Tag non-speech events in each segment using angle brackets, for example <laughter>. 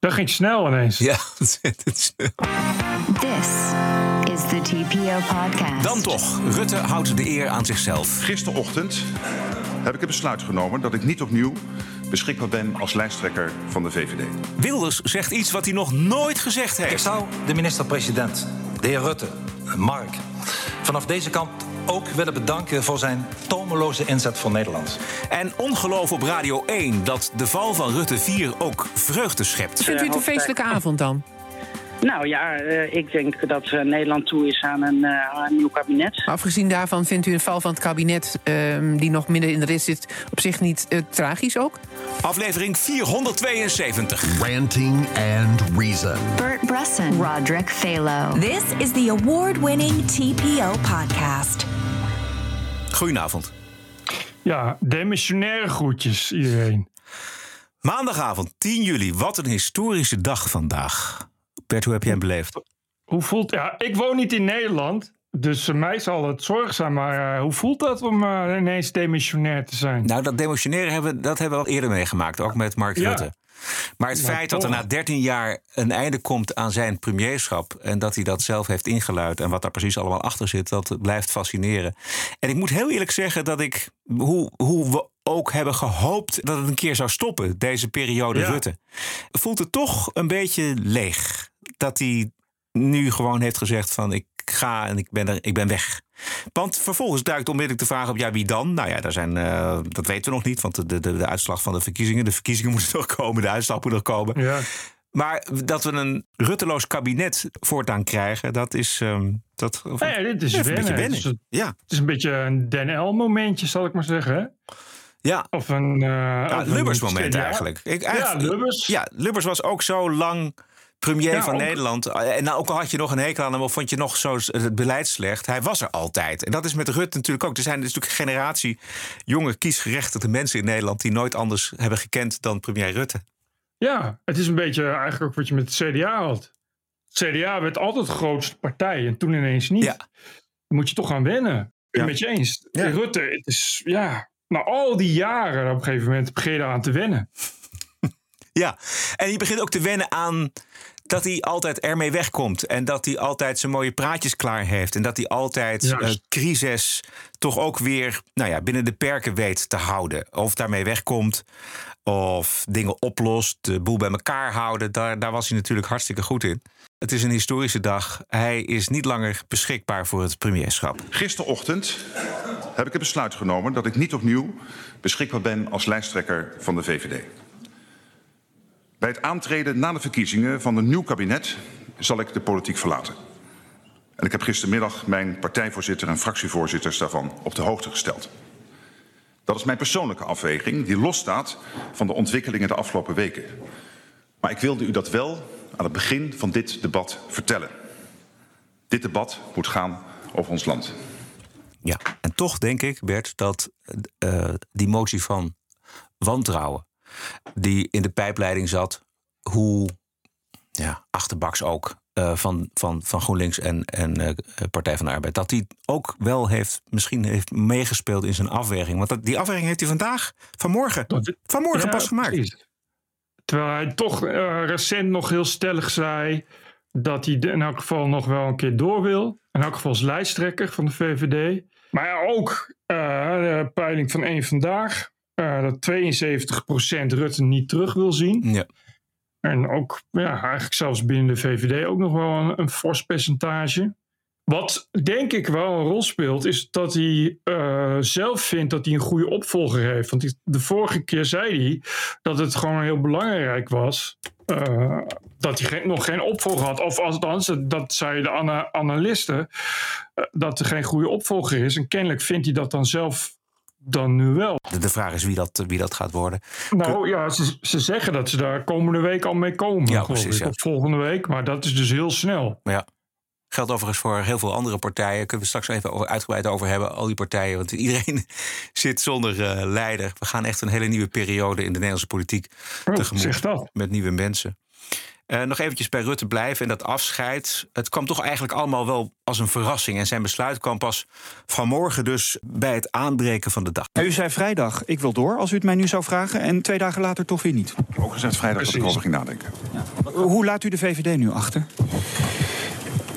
Dat ging snel ineens. Ja, <laughs> ontzettend snel. This is the TPO podcast. Dan toch, Rutte houdt de eer aan zichzelf. Gisterochtend heb ik het besluit genomen dat ik niet opnieuw beschikbaar ben als lijsttrekker van de VVD. Wilders zegt iets wat hij nog nooit gezegd Ik heeft. zou de minister-president, de heer Rutte, Mark, vanaf deze kant ook willen bedanken voor zijn tomeloze inzet voor Nederland. En ongeloof op Radio 1 dat de val van Rutte 4 ook vreugde schept. Vindt u het een feestelijke avond dan? Nou ja, eh, ik denk dat eh, Nederland toe is aan een, eh, aan een nieuw kabinet. Maar afgezien daarvan vindt u een val van het kabinet... ehm, die nog midden in de rit zit, op zich niet eh, tragisch ook? Aflevering 472. Ranting and Reason. Bert Bresson, Roderick Phalo. This is the award winning TPO podcast. Goedenavond. Ja, demissionaire groetjes iedereen. Maandagavond 10 juli. Wat een historische dag vandaag. Bert, hoe heb jij hem beleefd? Hoe voelt... Ja, ik woon niet in Nederland, dus voor mij zal het zorg zijn. Maar eh, hoe voelt dat om eh, ineens demissionair te zijn? Nou, dat demotioneren hebben, we- dat hebben we al eerder meegemaakt. Ook met Mark Ja. Rutte. Maar het Maar feit dat er na 13 jaar een einde komt aan zijn premierschap. en dat hij dat zelf heeft ingeluid. en wat daar precies allemaal achter zit, dat blijft fascineren. En ik moet heel eerlijk zeggen dat ik. hoe, hoe we ook hebben gehoopt dat het een keer zou stoppen, deze periode Ja. Rutte. voelt het toch een beetje leeg. Dat hij nu gewoon heeft gezegd: van ik ga en ik ben, er, ik ben weg. Want vervolgens duikt onmiddellijk de vraag op: ja, wie dan? Nou ja, daar zijn, eh, dat weten we nog niet, want de, de, de uitslag van de verkiezingen, de verkiezingen <laughs> moeten nog komen, de uitslag moet nog komen. Ja. Maar dat we een rutteloos kabinet voortaan krijgen, dat is. ehm, dat, Nou ja, dit is een beetje. Het is, een- Ja, het is een beetje een Den L momentje, zal ik maar zeggen. Hè? ja. Of een... eh Ja, of een Lubbers moment eigenlijk. Ik, Ja, eigenlijk- Lubbers. Ja, Lubbers was ook zo lang premier Ja, van ook- Nederland. En nou, ook al had je nog een hekel aan hem of vond je nog zo het beleid slecht, hij was er altijd. En dat is met Rutte natuurlijk ook. Er zijn is natuurlijk een generatie jonge kiesgerechtigde mensen in Nederland die nooit anders hebben gekend dan premier Rutte. Ja, het is een beetje eigenlijk ook wat je met het CDA had. Het CDA werd altijd de grootste partij en toen ineens niet. Ja. Dan moet je toch gaan wennen. Ja. met je eens? Ja. Rutte, het is ja, na al die jaren op een gegeven moment begin je eraan te wennen. <laughs> Ja, en je begint ook te wennen aan dat hij altijd ermee wegkomt. En dat hij altijd zijn mooie praatjes klaar heeft. En dat hij altijd eh, crisis toch ook weer nou ja, binnen de perken weet te houden. Of daarmee wegkomt. Of dingen oplost. De boel bij elkaar houden. Daar, daar was hij natuurlijk hartstikke goed in. Het is een historische dag. Hij is niet langer beschikbaar voor het premierschap. Gisterochtend heb ik het besluit genomen dat ik niet opnieuw beschikbaar ben als lijsttrekker van de VVD. Bij het aantreden na de verkiezingen van een nieuw kabinet zal ik de politiek verlaten. En ik heb gistermiddag mijn partijvoorzitter en fractievoorzitters daarvan op de hoogte gesteld. Dat is mijn persoonlijke afweging, die losstaat van de ontwikkelingen de afgelopen weken. Maar ik wilde u dat wel aan het begin van dit debat vertellen. Dit debat moet gaan over ons land. Ja, en toch denk ik, Bert, dat eh, die motie van wantrouwen die in de pijpleiding zat, hoe ja, achterbaks ook eh, van, van, van GroenLinks en, en eh, Partij van de Arbeid, dat die ook wel heeft, misschien heeft meegespeeld in zijn afweging. Want dat, die afweging heeft hij vandaag, vanmorgen, vanmorgen Ja, pas gemaakt. precies. Terwijl hij toch eh, recent nog heel stellig zei dat hij in elk geval nog wel een keer door wil. In elk geval als lijsttrekker van de VVD. Maar ja, ook de peiling van één vandaag. Eh, dat 72% Rutte niet terug wil zien. Ja. En ook ja, eigenlijk zelfs binnen de VVD ook nog wel een, een fors percentage. Wat denk ik wel een rol speelt, is dat hij eh, zelf vindt dat hij een goede opvolger heeft. Want de vorige keer zei hij dat het gewoon heel belangrijk was eh, dat hij geen, nog geen opvolger had. Of althans, dat zeiden de ana- analisten, dat er geen goede opvolger is. En kennelijk vindt hij dat dan zelf dan nu wel. De, vraag is wie dat, wie dat gaat worden. Nou ja, ze, ze zeggen dat ze daar komende week al mee komen. Ja, precies, ja. Of volgende week, maar dat is dus heel snel. Ja. Geldt overigens voor heel veel andere partijen. Kunnen we straks even over- uitgebreid over hebben. Al die partijen. Want iedereen <laughs> zit zonder eh, leider. We gaan echt een hele nieuwe periode in de Nederlandse politiek Oh, tegemoet. zeg dat. Met nieuwe mensen. Uh, nog eventjes bij Rutte blijven en dat afscheid. Het kwam toch eigenlijk allemaal wel als een verrassing. En zijn besluit kwam pas vanmorgen dus bij het aanbreken van de dag. U zei vrijdag, ik wil door, als u het mij nu zou vragen. En twee dagen later toch weer niet. Ik heb ook gezegd vrijdag Precies. dat ik over ging nadenken. Ja. Hoe laat u de VVD nu achter?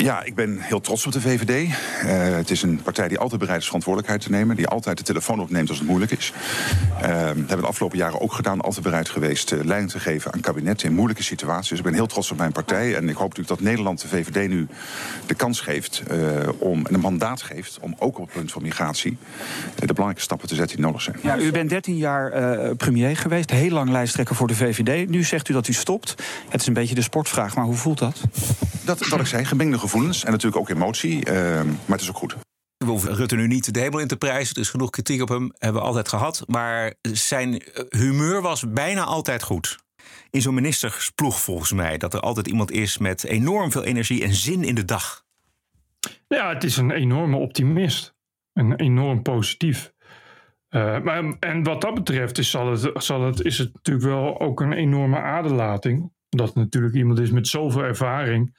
Ja, ik ben heel trots op de VVD. Uh, eh, het is een partij die altijd bereid is verantwoordelijkheid te nemen. Die altijd de telefoon opneemt als het moeilijk is. Uh, hebben we de afgelopen jaren ook gedaan. Altijd bereid geweest uh, leiding te geven aan kabinetten in moeilijke situaties. Dus ik ben heel trots op mijn partij. En ik hoop natuurlijk dat Nederland de VVD nu de kans geeft om, en een mandaat geeft om ook op het punt van migratie de belangrijke stappen te zetten die nodig zijn. Ja, u bent 13 jaar premier geweest, heel lang lijsttrekker voor de VVD. Nu zegt u dat u stopt. Het is een beetje de sportvraag, maar hoe voelt dat? Dat, wat ik zei, gemengde gevoelens en natuurlijk ook emotie, uh, maar het is ook goed. We hoeven Rutte nu niet de hemel in te prijzen. Er is genoeg kritiek op hem, hebben we altijd gehad. Maar zijn humeur was bijna altijd goed. In zo'n ministersploeg volgens mij. Dat er altijd iemand is met enorm veel energie en zin in de dag. Ja, het is een enorme optimist. Een enorm positief. Uh, maar, en wat dat betreft is, zal het, zal het, is het natuurlijk wel ook een enorme aderlating. Dat natuurlijk iemand is met zoveel ervaring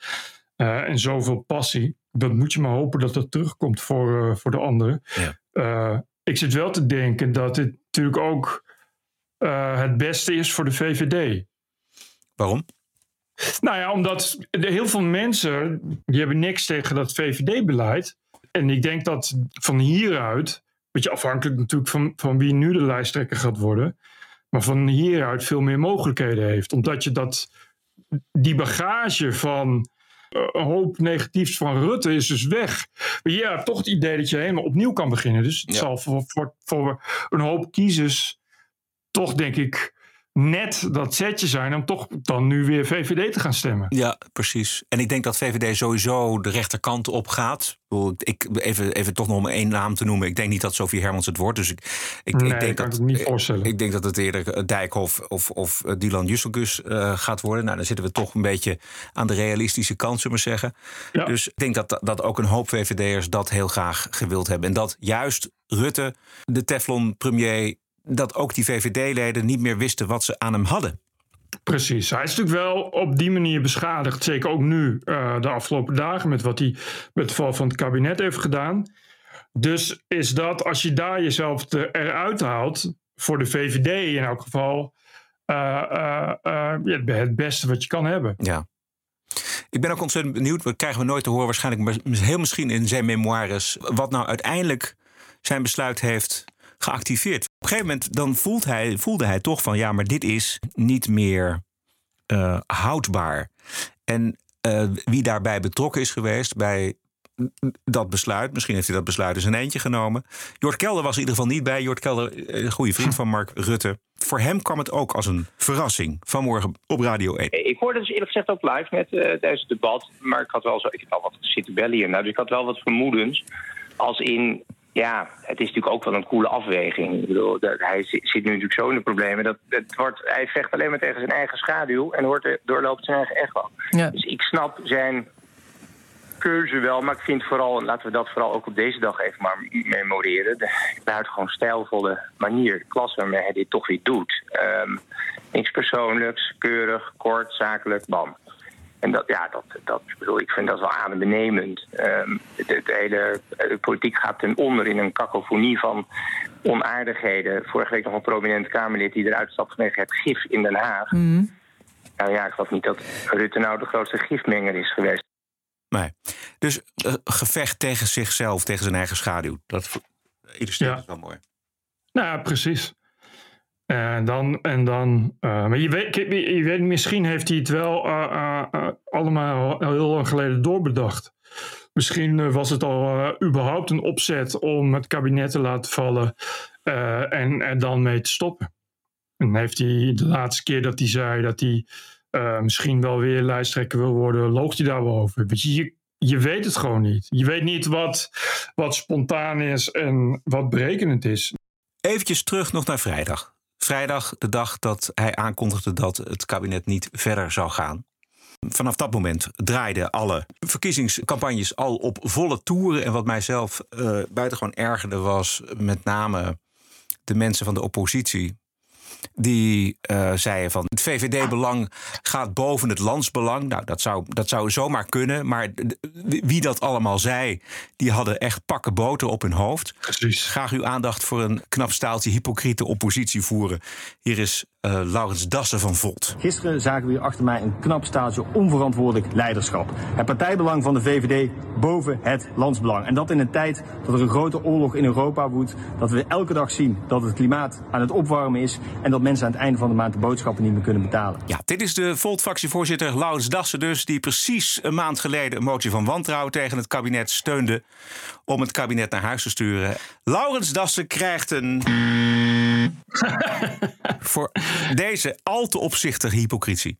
uh, en zoveel passie. Dan moet je maar hopen dat dat terugkomt voor, uh, voor de anderen. Ja. Uh, ik zit wel te denken dat dit natuurlijk ook het beste is voor de VVD. Waarom? Nou ja, omdat heel veel mensen die hebben niks tegen dat VVD-beleid. En ik denk dat van hieruit, beetje afhankelijk natuurlijk van, van wie nu de lijsttrekker gaat worden, maar van hieruit veel meer mogelijkheden heeft. Omdat je dat, die bagage van eh, een hoop negatiefs van Rutte is dus weg. Maar je hebt toch het idee dat je helemaal opnieuw kan beginnen. Dus het zal voor, voor, voor een hoop kiezers toch, denk ik, net dat setje zijn om toch dan nu weer VVD te gaan stemmen. Ja, precies. En ik denk dat VVD sowieso de rechterkant op gaat. Ik, even, even toch nog om één naam te noemen. Ik denk niet dat Sofie Hermans het wordt. Dus ik, ik, nee, ik denk kan dat, ik niet voorstellen. Ik denk dat het eerder Dijkhoff of, of Dylan Jusselgus uh, gaat worden. Nou, dan zitten we toch een beetje aan de realistische kant, zullen we zeggen. Ja. Dus ik denk dat, dat ook een hoop VVD'ers dat heel graag gewild hebben. En dat juist Rutte, de Teflon-premier, dat ook die VVD-leden niet meer wisten wat ze aan hem hadden. Precies. Hij is natuurlijk wel op die manier beschadigd. Zeker ook nu, uh, de afgelopen dagen, met wat hij met het val van het kabinet heeft gedaan. Dus is dat, als je daar jezelf te, eruit haalt, voor de VVD in elk geval, uh, uh, het beste wat je kan hebben. Ja. Ik ben ook ontzettend benieuwd, we krijgen we nooit te horen, waarschijnlijk heel misschien in zijn memoires, wat nou uiteindelijk zijn besluit heeft geactiveerd. Op een gegeven moment dan voelt hij, voelde hij toch van ja, maar dit is niet meer uh, houdbaar. En uh, wie daarbij betrokken is geweest bij dat besluit, misschien heeft hij dat besluit eens een eentje genomen. Jort Kelder was in ieder geval niet bij. Jort Kelder, een goede vriend van Mark Rutte. Voor hem kwam het ook als een verrassing vanmorgen op Radio 1. Ik hoorde dus eerlijk gezegd ook live met uh, tijdens het debat. Maar ik had wel zo, ik heb al wat zitten bellen hier. Nou, dus ik had wel wat vermoedens. Als in, ja, het is natuurlijk ook wel een coole afweging. Ik bedoel, dat, hij zit nu natuurlijk zo in de problemen. Dat, het wordt, hij vecht alleen maar tegen zijn eigen schaduw en hoort, doorloopt zijn eigen echo. Ja. Dus ik snap zijn keuze wel, maar ik vind vooral, laten we dat vooral ook op deze dag even maar memoreren. De buitengewoon stijlvolle manier, klas waarmee hij dit toch weer doet. Um, niks persoonlijks, keurig, kort, zakelijk, bam. En dat, ja, dat, dat bedoel, ik vind dat wel adembenemend. Um, de, de, hele de politiek gaat ten onder in een kakofonie van onaardigheden. Vorige week nog een prominent Kamerlid die eruit stapt vanwege het gif in Den Haag. Mm. Nou ja, ik geloof niet dat Rutte nou de grootste gifmenger is geweest. Nee. Dus uh, gevecht tegen zichzelf, tegen zijn eigen schaduw. Dat illustreert ja. het wel mooi. Nou ja, precies. En dan, en dan uh, maar je weet, je weet, misschien heeft hij het wel uh, allemaal heel lang geleden doorbedacht. Misschien was het al überhaupt een opzet om het kabinet te laten vallen en er dan mee te stoppen. En heeft hij de laatste keer dat hij zei dat hij misschien wel weer lijsttrekker wil worden, loog hij daar wel over. Je, je, je weet het gewoon niet. Je weet niet wat, wat spontaan is en wat berekenend is. Eventjes terug nog naar vrijdag. Vrijdag, de dag dat hij aankondigde dat het kabinet niet verder zou gaan. Vanaf dat moment draaiden alle verkiezingscampagnes al op volle toeren. En wat mijzelf uh, buitengewoon ergerde was met name de mensen van de oppositie. Die uh, zeiden van het VVD-belang gaat boven het landsbelang. Nou, dat zou, dat zou zomaar kunnen. Maar wie dat allemaal zei, die hadden echt pakken boter op hun hoofd. Precies. Graag uw aandacht voor een knap staaltje hypocriete oppositie voeren. Hier is uh, Laurens Dassen van Volt. Gisteren zagen we hier achter mij een knap staaltje onverantwoordelijk leiderschap. Het partijbelang van de VVD boven het landsbelang. En dat in een tijd dat er een grote oorlog in Europa woedt. Dat we elke dag zien dat het klimaat aan het opwarmen is. En dat mensen aan het einde van de maand de boodschappen niet meer kunnen betalen. Ja, dit is de Volt-fractievoorzitter Laurens Dassen dus. Die precies een maand geleden een motie van wantrouwen tegen het kabinet steunde. Om het kabinet naar huis te sturen. Laurens Dassen krijgt een. <laughs> voor deze al te opzichtige hypocrisie.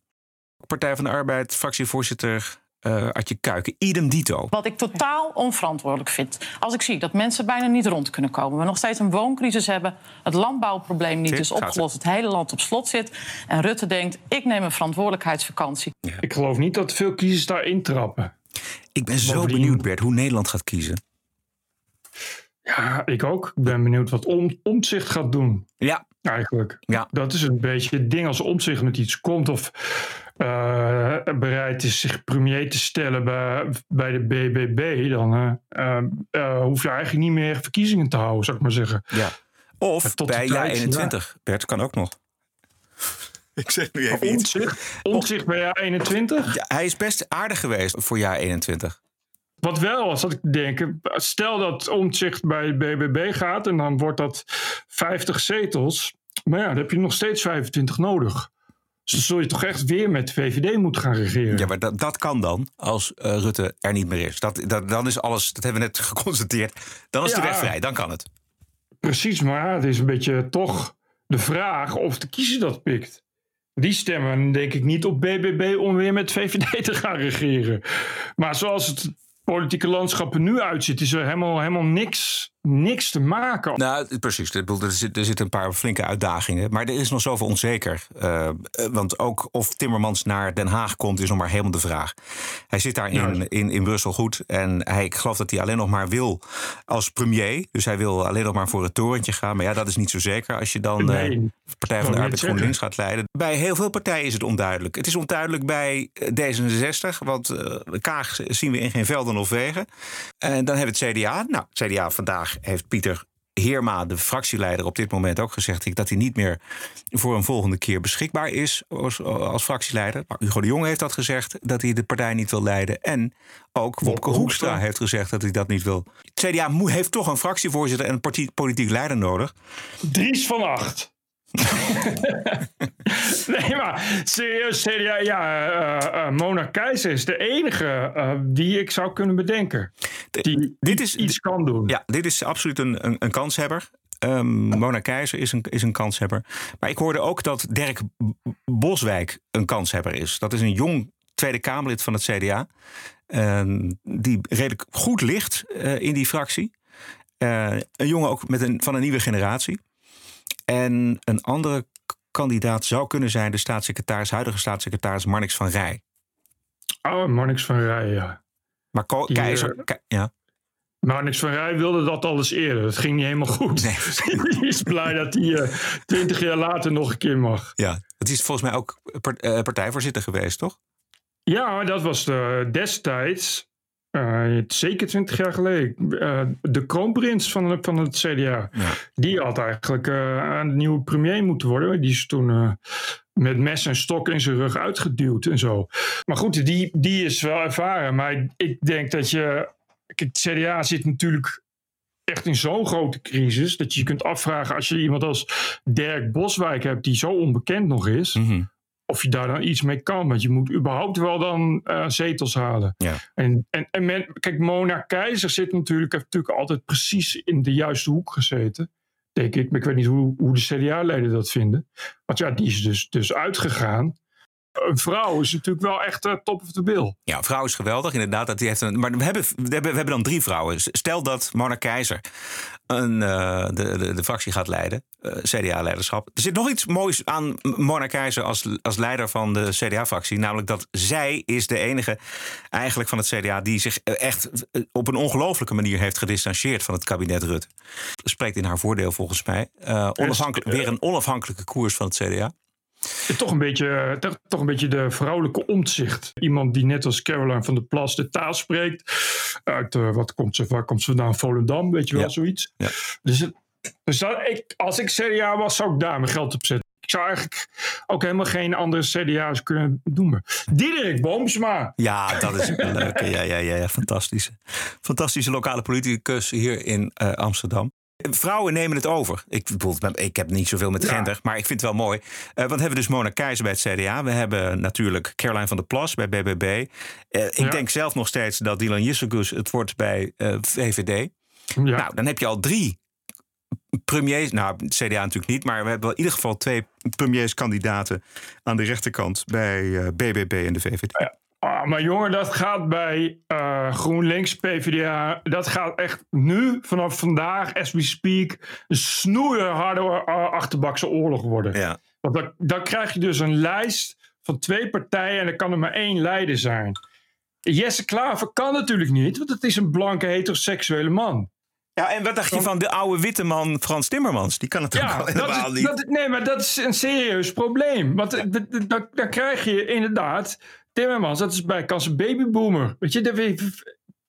Partij van de Arbeid, fractievoorzitter uh, Adje Kuiken, idem dito. Wat ik totaal onverantwoordelijk vind. Als ik zie dat mensen bijna niet rond kunnen komen... we nog steeds een wooncrisis hebben... het landbouwprobleem niet is opgelost... het hele land op slot zit... en Rutte denkt, ik neem een verantwoordelijkheidsvakantie. Ja. Ik geloof niet dat veel kiezers daarin trappen. Ik ben zo benieuwd, Bert, hoe Nederland gaat kiezen. Ja, ik ook. Ik ben benieuwd wat om, Omtzigt gaat doen. Ja. Eigenlijk. Ja. Dat is een beetje het ding als Omtzigt met iets komt... of uh, bereid is zich premier te stellen bij, bij de BBB, dan uh, uh, hoef je eigenlijk niet meer verkiezingen te houden, zou ik maar zeggen. Ja. Of tot bij jaar 21. Ja. Bert kan ook nog. Ik zeg nu even Omtzigt, Omtzigt bij jaar 21? Ja, hij is best aardig geweest voor jaar 21. Wat wel was, dat ik denken, stel dat Omtzigt bij BBB gaat en dan wordt dat 50 zetels. Maar ja, dan heb je nog steeds 25 nodig. Dus dan zul je toch echt weer met de VVD moeten gaan regeren. Ja, maar dat, dat kan dan als uh, Rutte er niet meer is. Dat, dat, dan is alles, dat hebben we net <laughs> geconstateerd. Dan is ja, de weg vrij, dan kan het. Precies, maar het is een beetje toch de vraag of de kiezer dat pikt. Die stemmen denk ik niet op BBB om weer met VVD te gaan regeren. Maar zoals het politieke landschap er nu uitziet, is er helemaal, helemaal niks, niks te maken. Nou, precies. Er zitten zit een paar flinke uitdagingen. Maar er is nog zoveel onzeker. Uh, want ook of Timmermans naar Den Haag komt, is nog maar helemaal de vraag. Hij zit daar in, in, in Brussel goed. En hij, ik geloof dat hij alleen nog maar wil als premier. Dus hij wil alleen nog maar voor het torentje gaan. Maar ja, dat is niet zo zeker als je dan nee. de Partij van de Arbeid GroenLinks gaat leiden. Bij heel veel partijen is het onduidelijk. Het is onduidelijk bij D66. Want uh, Kaag zien we in geen velden of wegen. En dan hebben we het CDA. Nou, het CDA vandaag heeft Pieter Heerma, de fractieleider, op dit moment ook gezegd dat hij niet meer voor een volgende keer beschikbaar is als, als fractieleider. Maar Hugo de Jonge heeft dat gezegd, dat hij de partij niet wil leiden. En ook Wopke Hoekstra heeft gezegd dat hij dat niet wil. Het CDA heeft toch een fractievoorzitter en een politiek leider nodig. Dries van Acht. <laughs> nee, maar serieus, CDA, ja, uh, uh, Mona Keizer is de enige uh, die ik zou kunnen bedenken. Die dit is, iets kan doen. Ja, dit is absoluut een, een, een kanshebber. Um, Mona Keizer is een, is een kanshebber. Maar ik hoorde ook dat Dirk Boswijk een kanshebber is. Dat is een jong Tweede Kamerlid van het CDA. die redelijk goed ligt in die fractie. een jongen ook met een, van een nieuwe generatie. En een andere kandidaat zou kunnen zijn de staatssecretaris, huidige staatssecretaris Marnix van Rij. Oh, Marnix van Rij, ja. Maar Ko Die, Keizer, uh, ja. Marnix van Rij wilde dat alles eerder. Dat ging niet helemaal goed. Nee. <laughs> hij is blij dat hij uh, twintig jaar later nog een keer mag. Ja, het is volgens mij ook partijvoorzitter geweest, toch? Ja, dat was de, destijds uh, zeker twintig jaar geleden. Uh, de kroonprins van, van het CDA. Ja. Die had eigenlijk uh, een nieuwe premier moeten worden. Die is toen met mes en stok in zijn rug uitgeduwd en zo. Maar goed, die, die is wel ervaren. Maar ik denk dat je. Kijk, het CDA zit natuurlijk echt in zo'n grote crisis. Dat je je kunt afvragen als je iemand als Dirk Boswijk hebt, die zo onbekend nog is. Mm -hmm of je daar dan iets mee kan. Want je moet überhaupt wel dan uh, zetels halen. Ja. En, en, en men, kijk, Mona Keizer zit natuurlijk, heeft natuurlijk altijd precies in de juiste hoek gezeten. Denk ik. Maar ik weet niet hoe, hoe de CDA-leden dat vinden. Want ja, die is dus, dus uitgegaan. Een vrouw is natuurlijk wel echt uh, top of the bill. Ja, een vrouw is geweldig, inderdaad. Dat die heeft een, maar we hebben, we, hebben, we hebben dan drie vrouwen. Stel dat Mona Keizer een, uh, de, de, de, fractie gaat leiden, uh, CDA-leiderschap. Er zit nog iets moois aan Mona Keizer als, als leider van de CDA-fractie. Namelijk dat zij is de enige eigenlijk van het CDA... die zich echt op een ongelofelijke manier heeft gedistanceerd van het kabinet Rutte. Dat spreekt in haar voordeel volgens mij. onafhankelijk, weer een onafhankelijke koers van het CDA. Toch een, beetje, toch een beetje de vrouwelijke omzicht. Iemand die net als Caroline van der Plas de taal spreekt. Uit, uh, wat komt ze, waar komt ze vandaan? Volendam, weet je wel, zoiets. Ja. Dus, dus dat, ik, als ik CDA was, zou ik daar mijn geld op zetten. Ik zou eigenlijk ook helemaal geen andere CDA's kunnen doen. Diederik Boomsma. Ja, dat is een leuke. Ja, ja, ja, ja, fantastische. Fantastische lokale politicus hier in uh, Amsterdam. Vrouwen nemen het over. Ik, ik heb niet zoveel met gender, maar ik vind het wel mooi. Uh, want we hebben dus Mona Keizer bij het CDA. We hebben natuurlijk Caroline van der Plas bij BBB. Uh, ik ja. denk zelf nog steeds dat Dylan Jisselgus het wordt bij uh, VVD. Ja. Nou, dan heb je al drie premiers. Nou, CDA natuurlijk niet, maar we hebben in ieder geval twee premierskandidaten aan de rechterkant bij BBB en de VVD. Ja. Ah, maar jongen, dat gaat bij uh, GroenLinks, PvdA, dat gaat echt nu, vanaf vandaag, as we speak, een snoeiharde uh, achterbakse oorlog worden. Ja. Want dan, dan krijg je dus een lijst van twee partijen en er kan er maar één leider zijn. Jesse Klaver kan natuurlijk niet, want het is een blanke heteroseksuele man. Ja, en wat dacht je van de oude witte man Frans Timmermans? Die kan het ja, ook helemaal is, niet. Dat, nee, maar dat is een serieus probleem. Want dan krijg je inderdaad Timmermans, dat is bij kans babyboomer. Weet je,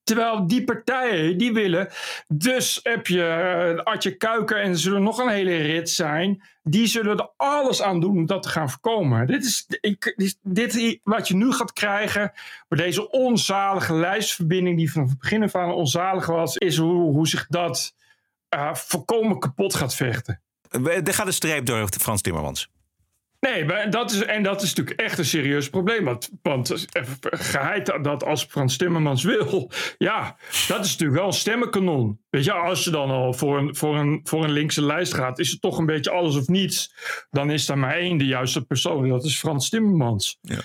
terwijl die partijen, die willen. Dus heb je uh, Adje Kuiken en er zullen nog een hele rit zijn. Die zullen er alles aan doen om dat te gaan voorkomen. Dit is ik, dit, wat je nu gaat krijgen. Maar deze onzalige lijstverbinding, die van het begin af aan onzalig was, is hoe, hoe zich dat uh, voorkomen kapot gaat vechten. Er gaat een streep door Frans Timmermans. Nee, maar dat is, en dat is natuurlijk echt een serieus probleem. Want, want geheid dat als Frans Timmermans wil, ja, dat is natuurlijk wel een stemmenkanon. Weet je, als je dan al voor een, voor, een, voor een linkse lijst gaat, is het toch een beetje alles of niets. Dan is er maar één de juiste persoon, dat is Frans Timmermans. Ja.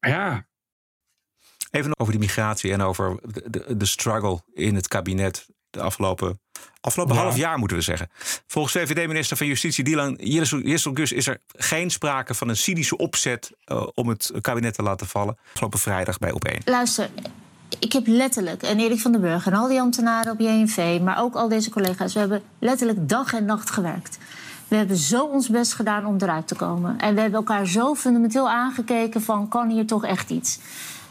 ja. Even over die migratie en over de, de, de struggle in het kabinet de afgelopen, afgelopen ja. half jaar, moeten we zeggen. Volgens VVD-minister van Justitie Dylan Gus is er geen sprake van een cynische opzet uh, om het kabinet te laten vallen. Afgelopen vrijdag bij Op1. Luister, ik heb letterlijk, en Erik van den Burg en al die ambtenaren op JNV, maar ook al deze collega's, we hebben letterlijk dag en nacht gewerkt. We hebben zo ons best gedaan om eruit te komen. En we hebben elkaar zo fundamenteel aangekeken van, kan hier toch echt iets?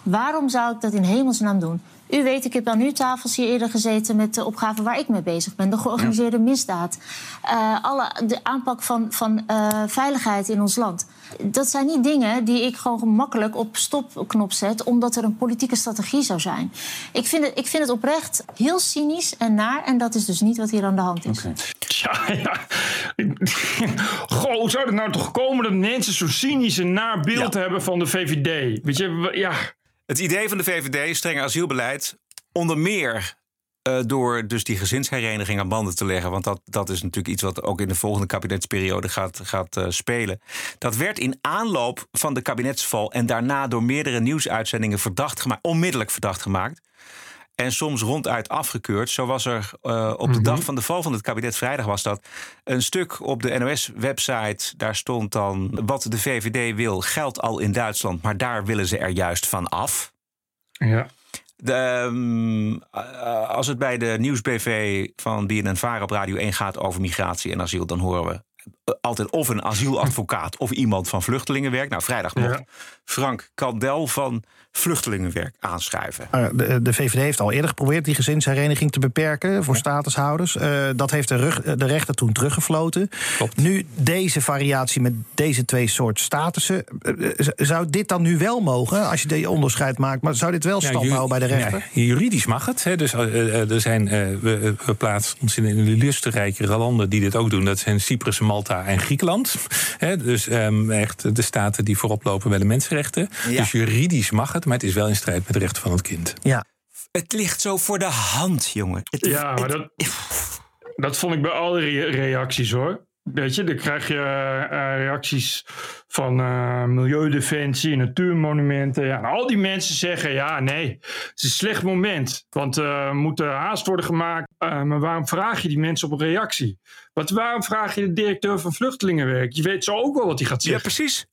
Waarom zou ik dat in hemelsnaam doen? U weet, ik heb aan uw tafels hier eerder gezeten met de opgave waar ik mee bezig ben. De georganiseerde misdaad. Uh, alle, de aanpak van, van uh, veiligheid in ons land. Dat zijn niet dingen die ik gewoon gemakkelijk op stopknop zet... omdat er een politieke strategie zou zijn. Ik vind het, ik vind het oprecht heel cynisch en naar. En dat is dus niet wat hier aan de hand is. Okay. Ja, ja. Goh, hoe zou het nou toch komen dat mensen zo cynisch en naar beeld ja. hebben van de VVD? Weet je, ja... Het idee van de VVD, streng asielbeleid, onder meer uh, door dus die gezinshereniging aan banden te leggen. Want dat, dat is natuurlijk iets wat ook in de volgende kabinetsperiode gaat, gaat uh, spelen. Dat werd in aanloop van de kabinetsval en daarna door meerdere nieuwsuitzendingen verdacht gemaakt, onmiddellijk verdacht gemaakt. En soms ronduit afgekeurd. Zo was er uh, op de dag van de val van het kabinet, vrijdag was dat, een stuk op de NOS-website. Daar stond dan wat de VVD wil, geldt al in Duitsland, maar daar willen ze er juist van af. Ja. De, um, als het bij de nieuwsbv van BNN-Vara op Radio 1 gaat over migratie en asiel, dan horen we altijd of een asieladvocaat of iemand van vluchtelingenwerk. Nou, vrijdag mocht ja. Frank Kandel van vluchtelingenwerk aanschuiven. Uh, de, de, VVD heeft al eerder geprobeerd die gezinshereniging te beperken voor ja. statushouders. Uh, dat heeft de, rug, de rechter toen teruggefloten. Klopt. Nu deze variatie met deze twee soort statussen. Uh, zou dit dan nu wel mogen, als je die onderscheid maakt? Maar zou dit wel stand ja, houden bij de rechter? Ja, juridisch mag het. Hè. Dus er zijn, we, we plaatsen ons in de lusterrijkere landen die dit ook doen. Dat zijn Cyprus, Malta en Griekenland. Hè. Dus um, echt de staten die voorop lopen bij de mensenrechten. Dus juridisch mag het. Maar het is wel in strijd met de rechten van het kind. Ja. Het ligt zo voor de hand, jongen. Het, ja, maar dat, dat vond ik bij alle re reacties hoor. Weet je, dan krijg je uh, reacties van uh, Milieudefensie, Natuurmonumenten. Ja, en al die mensen zeggen: ja, nee, het is een slecht moment. Want er uh, moet haast worden gemaakt. maar waarom vraag je die mensen op een reactie? Wat, waarom vraag je de directeur van Vluchtelingenwerk? Je weet zo ook wel wat hij gaat zeggen. Ja, precies.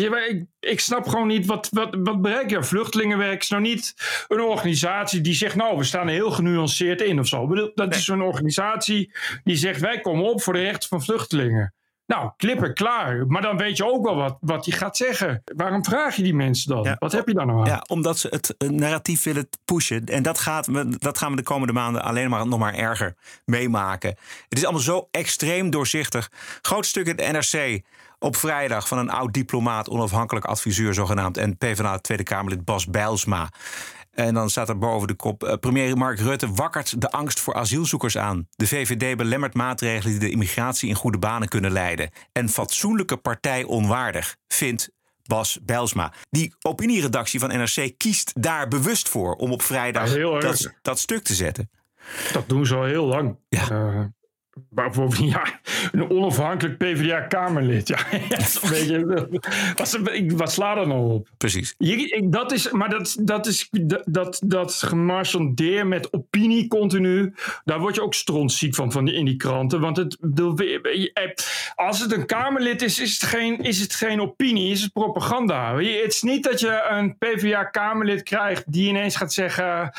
Ik, ik, snap gewoon niet, wat, wat, wat bereik je? Vluchtelingenwerk is nou niet een organisatie die zegt, nou, we staan er heel genuanceerd in of zo. Dat is een organisatie die zegt, wij komen op voor de rechten van vluchtelingen. Nou, klippen klaar. Maar dan weet je ook wel wat, wat hij gaat zeggen. Waarom vraag je die mensen dan? wat heb je dan nou aan? Ja, omdat ze het narratief willen pushen. En dat, gaat, dat gaan we de komende maanden alleen maar nog maar erger meemaken. Het is allemaal zo extreem doorzichtig. Groot stuk in de NRC op vrijdag van een oud diplomaat, onafhankelijk adviseur zogenaamd... en PvdA Tweede Kamerlid Bas Bijlsma. En dan staat er boven de kop: uh, premier Mark Rutte wakkert de angst voor asielzoekers aan. De VVD belemmert maatregelen die de immigratie in goede banen kunnen leiden. En fatsoenlijke partij onwaardig, vindt Bas Bijlsma. Die opinieredactie van NRC kiest daar bewust voor om op vrijdag dat, dat, stuk te zetten. Dat doen ze al heel lang. Ja. Uh, <laughs> Ja, een onafhankelijk PvdA-Kamerlid. Ja, weet je, wat, wat slaat er nou op? Precies. Je, dat is, maar dat, dat is dat, dat gemarchandeer met opinie continu. Daar word je ook strontziek van, van die, in die kranten. Want het, als het een Kamerlid is, is het, geen, is het geen opinie, is het propaganda. Het is niet dat je een PvdA-Kamerlid krijgt die ineens gaat zeggen...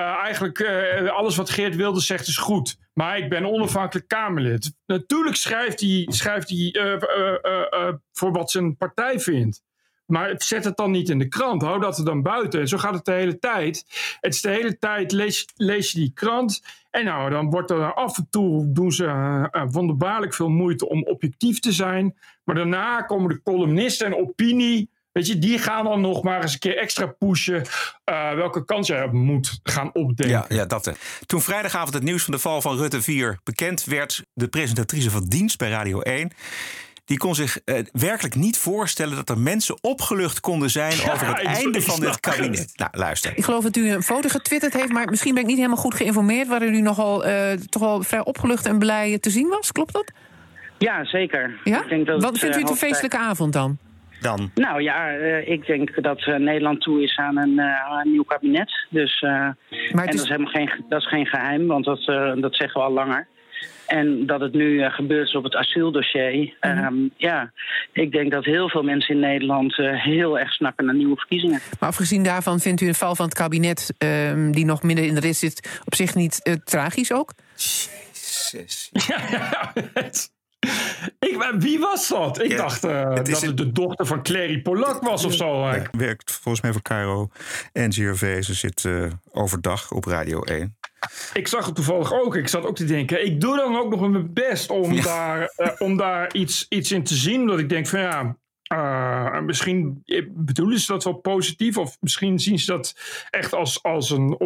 Uh, eigenlijk uh, alles wat Geert Wilders zegt is goed. Maar ik ben onafhankelijk Kamerlid. Natuurlijk schrijft hij, schrijft hij uh, voor wat zijn partij vindt. Maar zet het dan niet in de krant. Hou dat er dan buiten. En zo gaat het de hele tijd. Het is de hele tijd, lees, lees je die krant. En nou, dan wordt er af en toe, doen ze wonderbaarlijk veel moeite om objectief te zijn. Maar daarna komen de columnisten en opinie Weet je, die gaan dan nog maar eens een keer extra pushen uh, welke kans jij moet gaan opdenken. Ja, ja dat. Toen vrijdagavond het nieuws van de val van Rutte 4 bekend werd, de presentatrice van dienst bij Radio 1 die kon zich uh, werkelijk niet voorstellen dat er mensen opgelucht konden zijn ja, <laughs> over het einde van dit kabinet. Nou, luister. Ik geloof dat u een foto getwitterd heeft, maar misschien ben ik niet helemaal goed geïnformeerd. Waarin u nogal uh, toch wel vrij opgelucht en blij te zien was. Klopt dat? Ja, zeker. Ja? Ik denk dat Wat vindt u het een feestelijke avond dan? Dan? Nou ja, uh, ik denk dat uh, Nederland toe is aan een, een nieuw kabinet. Dus, maar en is... dat, is helemaal geen, dat is geen geheim, want dat, dat zeggen we al langer. En dat het nu gebeurt op het asieldossier. Mm -hmm. ja, ik denk dat heel veel mensen in Nederland heel erg snakken naar nieuwe verkiezingen. Maar afgezien daarvan vindt u een val van het kabinet, ehm, die nog minder in de rit zit, op zich niet tragisch ook? Jezus. Ja, <laughs> ik, wie was dat? Ik dacht uh, het dat het de dochter van Clary Polak was of zo. Hij werkt volgens mij voor Cairo en GRV. Ze zit uh, overdag op Radio 1. Ik zag het toevallig ook. Ik zat ook te denken, ik doe dan ook nog mijn best om ja. daar, uh, om daar iets, iets in te zien. Dat ik denk van ja, uh, misschien bedoelen ze dat wel positief, of misschien zien ze dat echt als, als een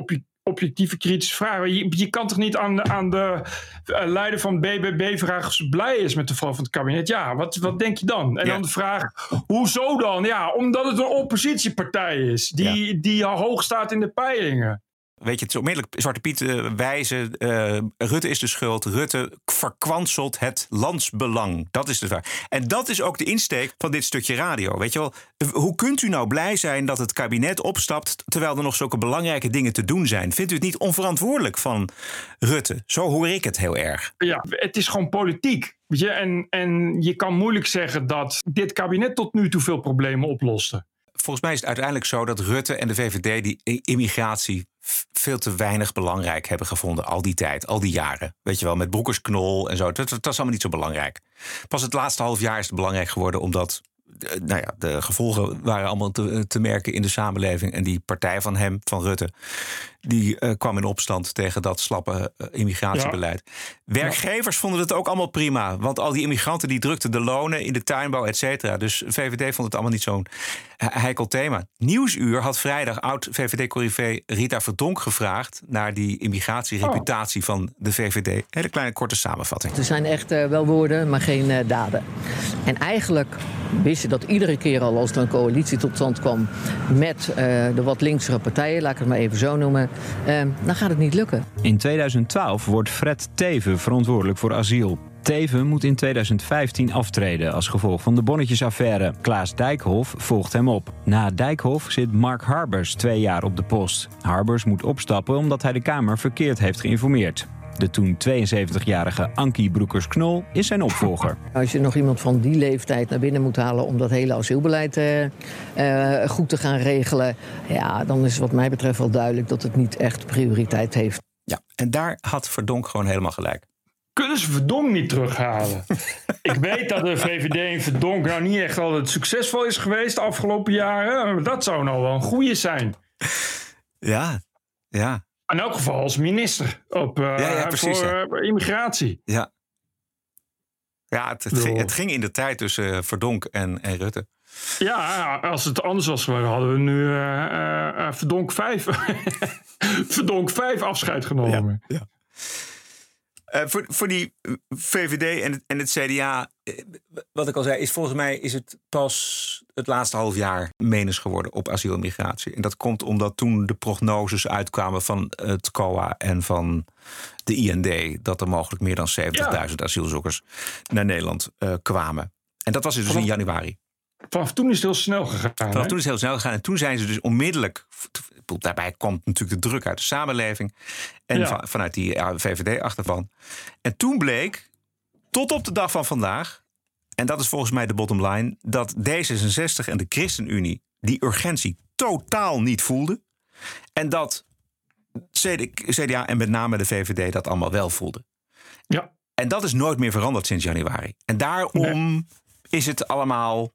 objectieve kritische vraag. Je, je, kan toch niet aan, de, aan de uh, leider van BBB vragen of ze blij is met de val van het kabinet? Ja, wat, wat denk je dan? En ja. dan de vraag, hoezo dan? Ja, omdat het een oppositiepartij is die, ja. die hoog staat in de peilingen weet je, het is onmiddellijk Zwarte Piet uh, wijzen. Uh, Rutte is de schuld. Rutte verkwanselt het landsbelang. Dat is de vraag. En dat is ook de insteek van dit stukje radio. Weet je wel, hoe kunt u nou blij zijn dat het kabinet opstapt terwijl er nog zulke belangrijke dingen te doen zijn? Vindt u het niet onverantwoordelijk van Rutte? Zo hoor ik het heel erg. Ja, het is gewoon politiek. Weet je? En, en je kan moeilijk zeggen dat dit kabinet tot nu toe veel problemen oploste. Volgens mij is het uiteindelijk zo dat Rutte en de VVD die immigratie veel te weinig belangrijk hebben gevonden al die tijd, al die jaren. Weet je wel, met Broekersknol en zo. Dat, is allemaal niet zo belangrijk. Pas het laatste half jaar is het belangrijk geworden omdat eh, nou ja, de gevolgen waren allemaal te, te, merken in de samenleving. En die partij van hem, van Rutte, die uh, kwam in opstand tegen dat slappe uh, immigratiebeleid. Ja. Werkgevers ja. vonden het ook allemaal prima. Want al die immigranten die drukten de lonen in de tuinbouw, et cetera. Dus VVD vond het allemaal niet zo'n heikel thema. Nieuwsuur had vrijdag oud-VVD-corrivé Rita Verdonk gevraagd... naar die immigratiereputatie oh. van de VVD. Hele kleine korte samenvatting. Er zijn echt uh, wel woorden, maar geen daden. En eigenlijk wist je dat iedere keer al als er een coalitie tot stand kwam... met de wat linksere partijen, laat ik het maar even zo noemen dan gaat het niet lukken. In 2012 wordt Fred Teven verantwoordelijk voor asiel. Teven moet in 2015 aftreden als gevolg van de bonnetjesaffaire. Klaas Dijkhoff volgt hem op. Na Dijkhoff zit Mark Harbers twee jaar op de post. Harbers moet opstappen omdat hij de Kamer verkeerd heeft geïnformeerd. De toen 72-jarige Ankie Broekers-Knol is zijn opvolger. Als je nog iemand van die leeftijd naar binnen moet halen om dat hele asielbeleid eh, eh, goed te gaan regelen, ja, dan is wat mij betreft wel duidelijk dat het niet echt prioriteit heeft. Ja, en daar had Verdonk gewoon helemaal gelijk. Kunnen ze Verdonk niet terughalen? <laughs> Ik weet dat de VVD in Verdonk nou niet echt altijd succesvol is geweest de afgelopen jaren. Maar dat zou nou wel een goede zijn. Ja, ja. In elk geval als minister op, uh, Ja, ja, precies, voor ja. eh, immigratie. Ja. Ja, het, het, ging, het ging in de tijd tussen eh, Verdonk en, en Rutte. Ja, als het anders was hadden we nu eh, eh, eh, Verdonk 5 <laughs> Verdonk 5 afscheid genomen. Ja, Eh, voor, voor die eh, VVD en het, en het CDA, eh, wat ik al zei, is volgens mij is het pas het laatste half jaar menens geworden op asiel en migratie. En dat komt omdat toen de prognoses uitkwamen van het COA en van de IND, dat er mogelijk meer dan 70.000 asielzoekers naar Nederland kwamen. En dat was dus in januari. Vanaf toen is het heel snel gegaan. Vanaf hè? toen is het heel snel gegaan. En toen zijn ze dus onmiddellijk. Daarbij komt natuurlijk de druk uit de samenleving. En Ja. vanuit die ja, VVD-achterban. En toen bleek, tot op de dag van vandaag. En dat is volgens mij de bottom line. Dat D66 en de ChristenUnie die urgentie totaal niet voelden. En dat CD CDA en met name de VVD dat allemaal wel voelden. Ja. En dat is nooit meer veranderd sinds januari. En daarom is het allemaal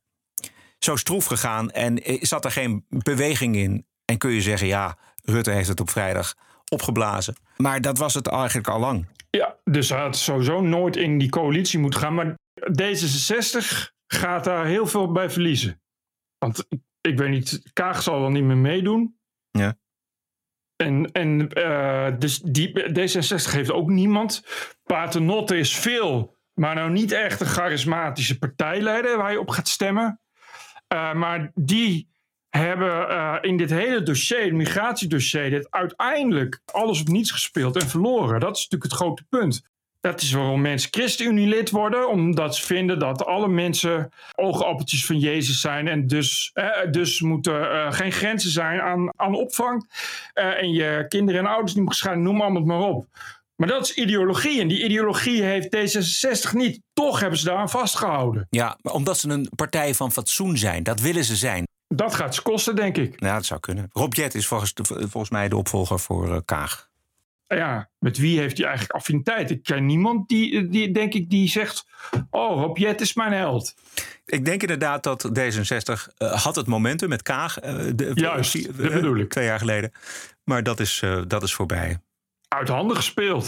zo stroef gegaan en zat er geen beweging in. En kun je zeggen, ja, Rutte heeft het op vrijdag opgeblazen. Maar dat was het eigenlijk al lang. Ja, dus hij had sowieso nooit in die coalitie moeten gaan. Maar D66 gaat daar heel veel bij verliezen. Want ik, ik weet niet, Kaag zal wel niet meer meedoen. Ja. En, en eh, dus die, D66 heeft ook niemand. Paternotte is veel, maar nou niet echt een charismatische partijleider waar je op gaat stemmen. Eh, maar die hebben eh, in dit hele dossier, het migratiedossier, dit uiteindelijk alles op niets gespeeld en verloren. Dat is natuurlijk het grote punt. Dat is waarom mensen ChristenUnie-lid worden, omdat ze vinden dat alle mensen oogappeltjes van Jezus zijn en dus, eh, dus moeten geen grenzen zijn aan, aan opvang. en je kinderen en ouders niet mogen scheiden, noem allemaal maar op. Maar dat is ideologie en die ideologie heeft D66 niet. Toch hebben ze daaraan vastgehouden. Ja, maar omdat ze een partij van fatsoen zijn. Dat willen ze zijn. Dat gaat ze kosten, denk ik. Ja, dat zou kunnen. Rob Jet is volgens, volgens mij de opvolger voor eh, Kaag. Ja, met wie heeft hij eigenlijk affiniteit? Ik ken niemand die, die denk ik, die zegt... Oh, Rob Jet is mijn held. Ik denk inderdaad dat D66 eh, had het momentum met Kaag. eh, de, Juist, dat bedoel ik. Twee jaar geleden. Maar dat is, dat is voorbij. Uit handen gespeeld.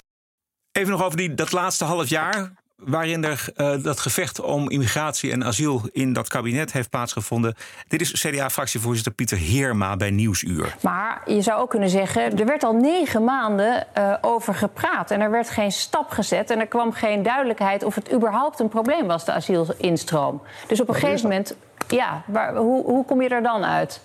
Even nog over die, dat laatste half jaar. Waarin er eh, dat gevecht om immigratie en asiel in dat kabinet heeft plaatsgevonden. Dit is CDA-fractievoorzitter Pieter Heerma bij Nieuwsuur. Maar je zou ook kunnen zeggen, er werd al negen maanden eh, over gepraat. En er werd geen stap gezet. En er kwam geen duidelijkheid of het überhaupt een probleem was, de asielinstroom. Dus op een gegeven moment, ja, waar, hoe, hoe kom je er dan uit?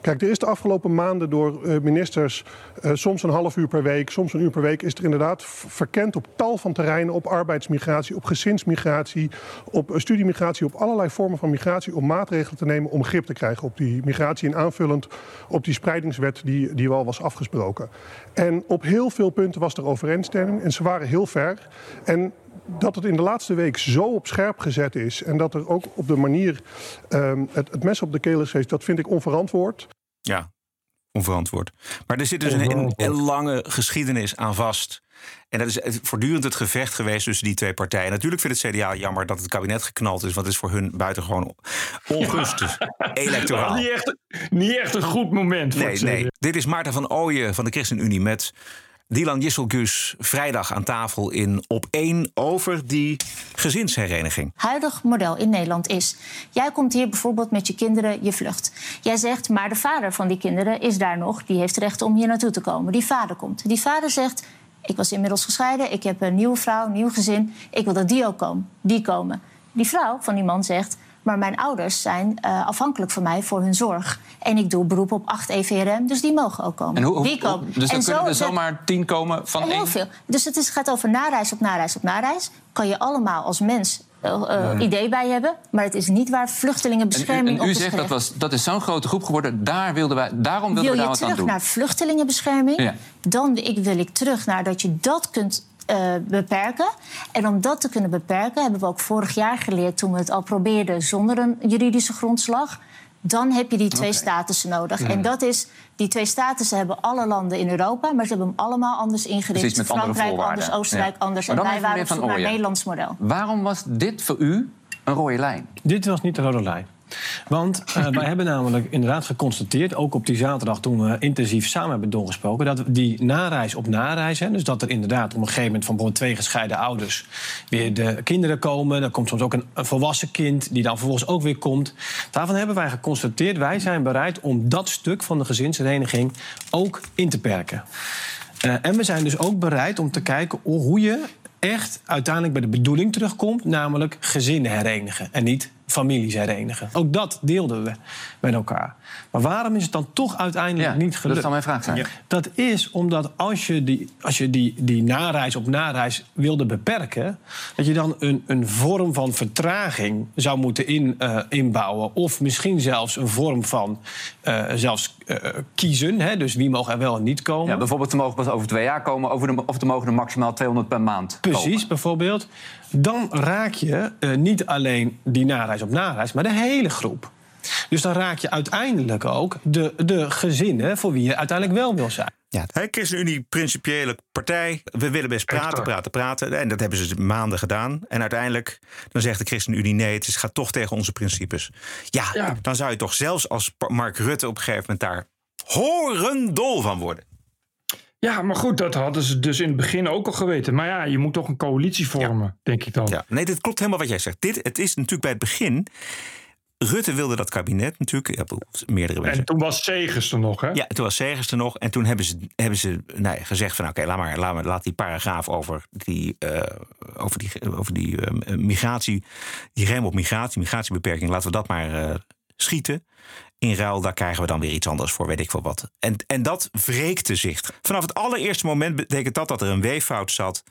Kijk, er is de afgelopen maanden door eh, ministers eh, soms een half uur per week, soms een uur per week, is er inderdaad verkend op tal van terreinen, op arbeidsmigratie, op gezinsmigratie, op eh, studiemigratie, op allerlei vormen van migratie, om maatregelen te nemen om grip te krijgen op die migratie en aanvullend op die spreidingswet die, die wel was afgesproken. En op heel veel punten was er overeenstemming en ze waren heel ver. En dat het in de laatste week zo op scherp gezet is en dat er ook op de manier ehm, het, het mes op de keel is geweest, dat vind ik onverantwoord. Ja, onverantwoord. Maar er zit dus een, een, een lange geschiedenis aan vast. En dat is voortdurend het gevecht geweest tussen die twee partijen. Natuurlijk vindt het CDA jammer dat het kabinet geknald is, want het is voor hun buitengewoon ongunstig. <laughs> Electoraal. Niet echt, niet echt een goed moment voor Nee, het nee. Dit is Maarten van Ooyen van de ChristenUnie met Dylan Jisselgus vrijdag aan tafel in op één over die gezinshereniging. huidig model in Nederland is. Jij komt hier bijvoorbeeld met je kinderen, je vlucht. Jij zegt, maar de vader van die kinderen is daar nog. Die heeft recht om hier naartoe te komen. Die vader komt. Die vader zegt, ik was inmiddels gescheiden. Ik heb een nieuwe vrouw, een nieuw gezin. Ik wil dat die ook komen. Die komen. Die vrouw van die man zegt, Maar mijn ouders zijn uh, afhankelijk van mij voor hun zorg. En ik doe beroep op 8 EVRM, dus die mogen ook komen. En hoe, die komen. Dus dan en kunnen er zomaar tien komen van Heel één? veel. Dus het is, gaat over nareis op nareis op nareis. Kan je allemaal als mens uh, idee bij hebben. Maar het is niet waar vluchtelingenbescherming en u, en u op zegt dat, was, dat is zo'n grote groep geworden. Daar wilden wij, daarom wilden Wil we daar je wat aan terug doen. naar vluchtelingenbescherming? Ja. Dan ik, wil ik terug naar dat je dat kunt uh, beperken. En om dat te kunnen beperken hebben we ook vorig jaar geleerd... toen we het al probeerden zonder een juridische grondslag... dan heb je die twee Oké. statussen nodig. En dat is, die twee statussen hebben alle landen in Europa... maar ze hebben hem allemaal anders ingericht. Precies, met andere Frankrijk anders, Oostenrijk Ja. anders. En wij waren op zoek naar. Nederlands model. Waarom was dit voor u een rode lijn? Dit was niet de rode lijn. Want eh, <laughs> wij hebben namelijk inderdaad geconstateerd, ook op die zaterdag toen we intensief samen hebben doorgesproken, dat die nareis op nareis, hè, dus dat er inderdaad op een gegeven moment van bijvoorbeeld twee gescheiden ouders weer de kinderen komen, dan komt soms ook een, een volwassen kind die dan vervolgens ook weer komt. Daarvan hebben wij geconstateerd, wij zijn bereid om dat stuk van de gezinshereniging ook in te perken. Eh, en we zijn dus ook bereid om te kijken hoe je echt uiteindelijk bij de bedoeling terugkomt, namelijk gezinnen herenigen en niet families herenigen. Ook dat deelden we met elkaar. Maar waarom is het dan toch uiteindelijk niet gelukt? dat zal mijn vraag zijn. Ja. Dat is omdat als je die, als je die, die nareis op nareis wilde beperken... dat je dan een, een vorm van vertraging zou moeten in, uh, inbouwen. Of misschien zelfs een vorm van uh, zelfs uh, kiezen. Hè? Dus wie mag er wel en niet komen. Ja, bijvoorbeeld, ze mogen pas over twee jaar komen... Over de, of er mogen er maximaal 200 per maand Precies, komen. bijvoorbeeld. Dan raak je niet alleen die nareis op nareis, maar de hele groep. Dus dan raak je uiteindelijk ook de, de gezinnen voor wie je uiteindelijk wel wil zijn. Ja, de ChristenUnie, principiële partij. We willen best praten, praten, praten. En dat hebben ze maanden gedaan. En uiteindelijk dan zegt de ChristenUnie nee, het gaat toch tegen onze principes. Ja, ja, dan zou je toch zelfs als Mark Rutte op een gegeven moment daar horendol van worden. Ja, maar goed, dat hadden ze dus in het begin ook al geweten. Maar ja, je moet toch een coalitie vormen, ja. denk ik dan. Ja, nee, dit klopt helemaal wat jij zegt. Dit, het is natuurlijk bij het begin. Rutte wilde dat kabinet natuurlijk. Ja, meerdere mensen. En toen was Segers er nog, hè? Ja, toen was Segers er nog. En toen hebben ze, hebben ze nou ja, gezegd van... oké, laat maar, laat maar laat die paragraaf over die, uh, over die, over die uh, migratie... die rem op migratie, migratiebeperking... laten we dat maar uh, schieten. In ruil, daar krijgen we dan weer iets anders voor, weet ik veel wat. En, en dat wreekte zich. Vanaf het allereerste moment betekent dat dat er een weeffout zat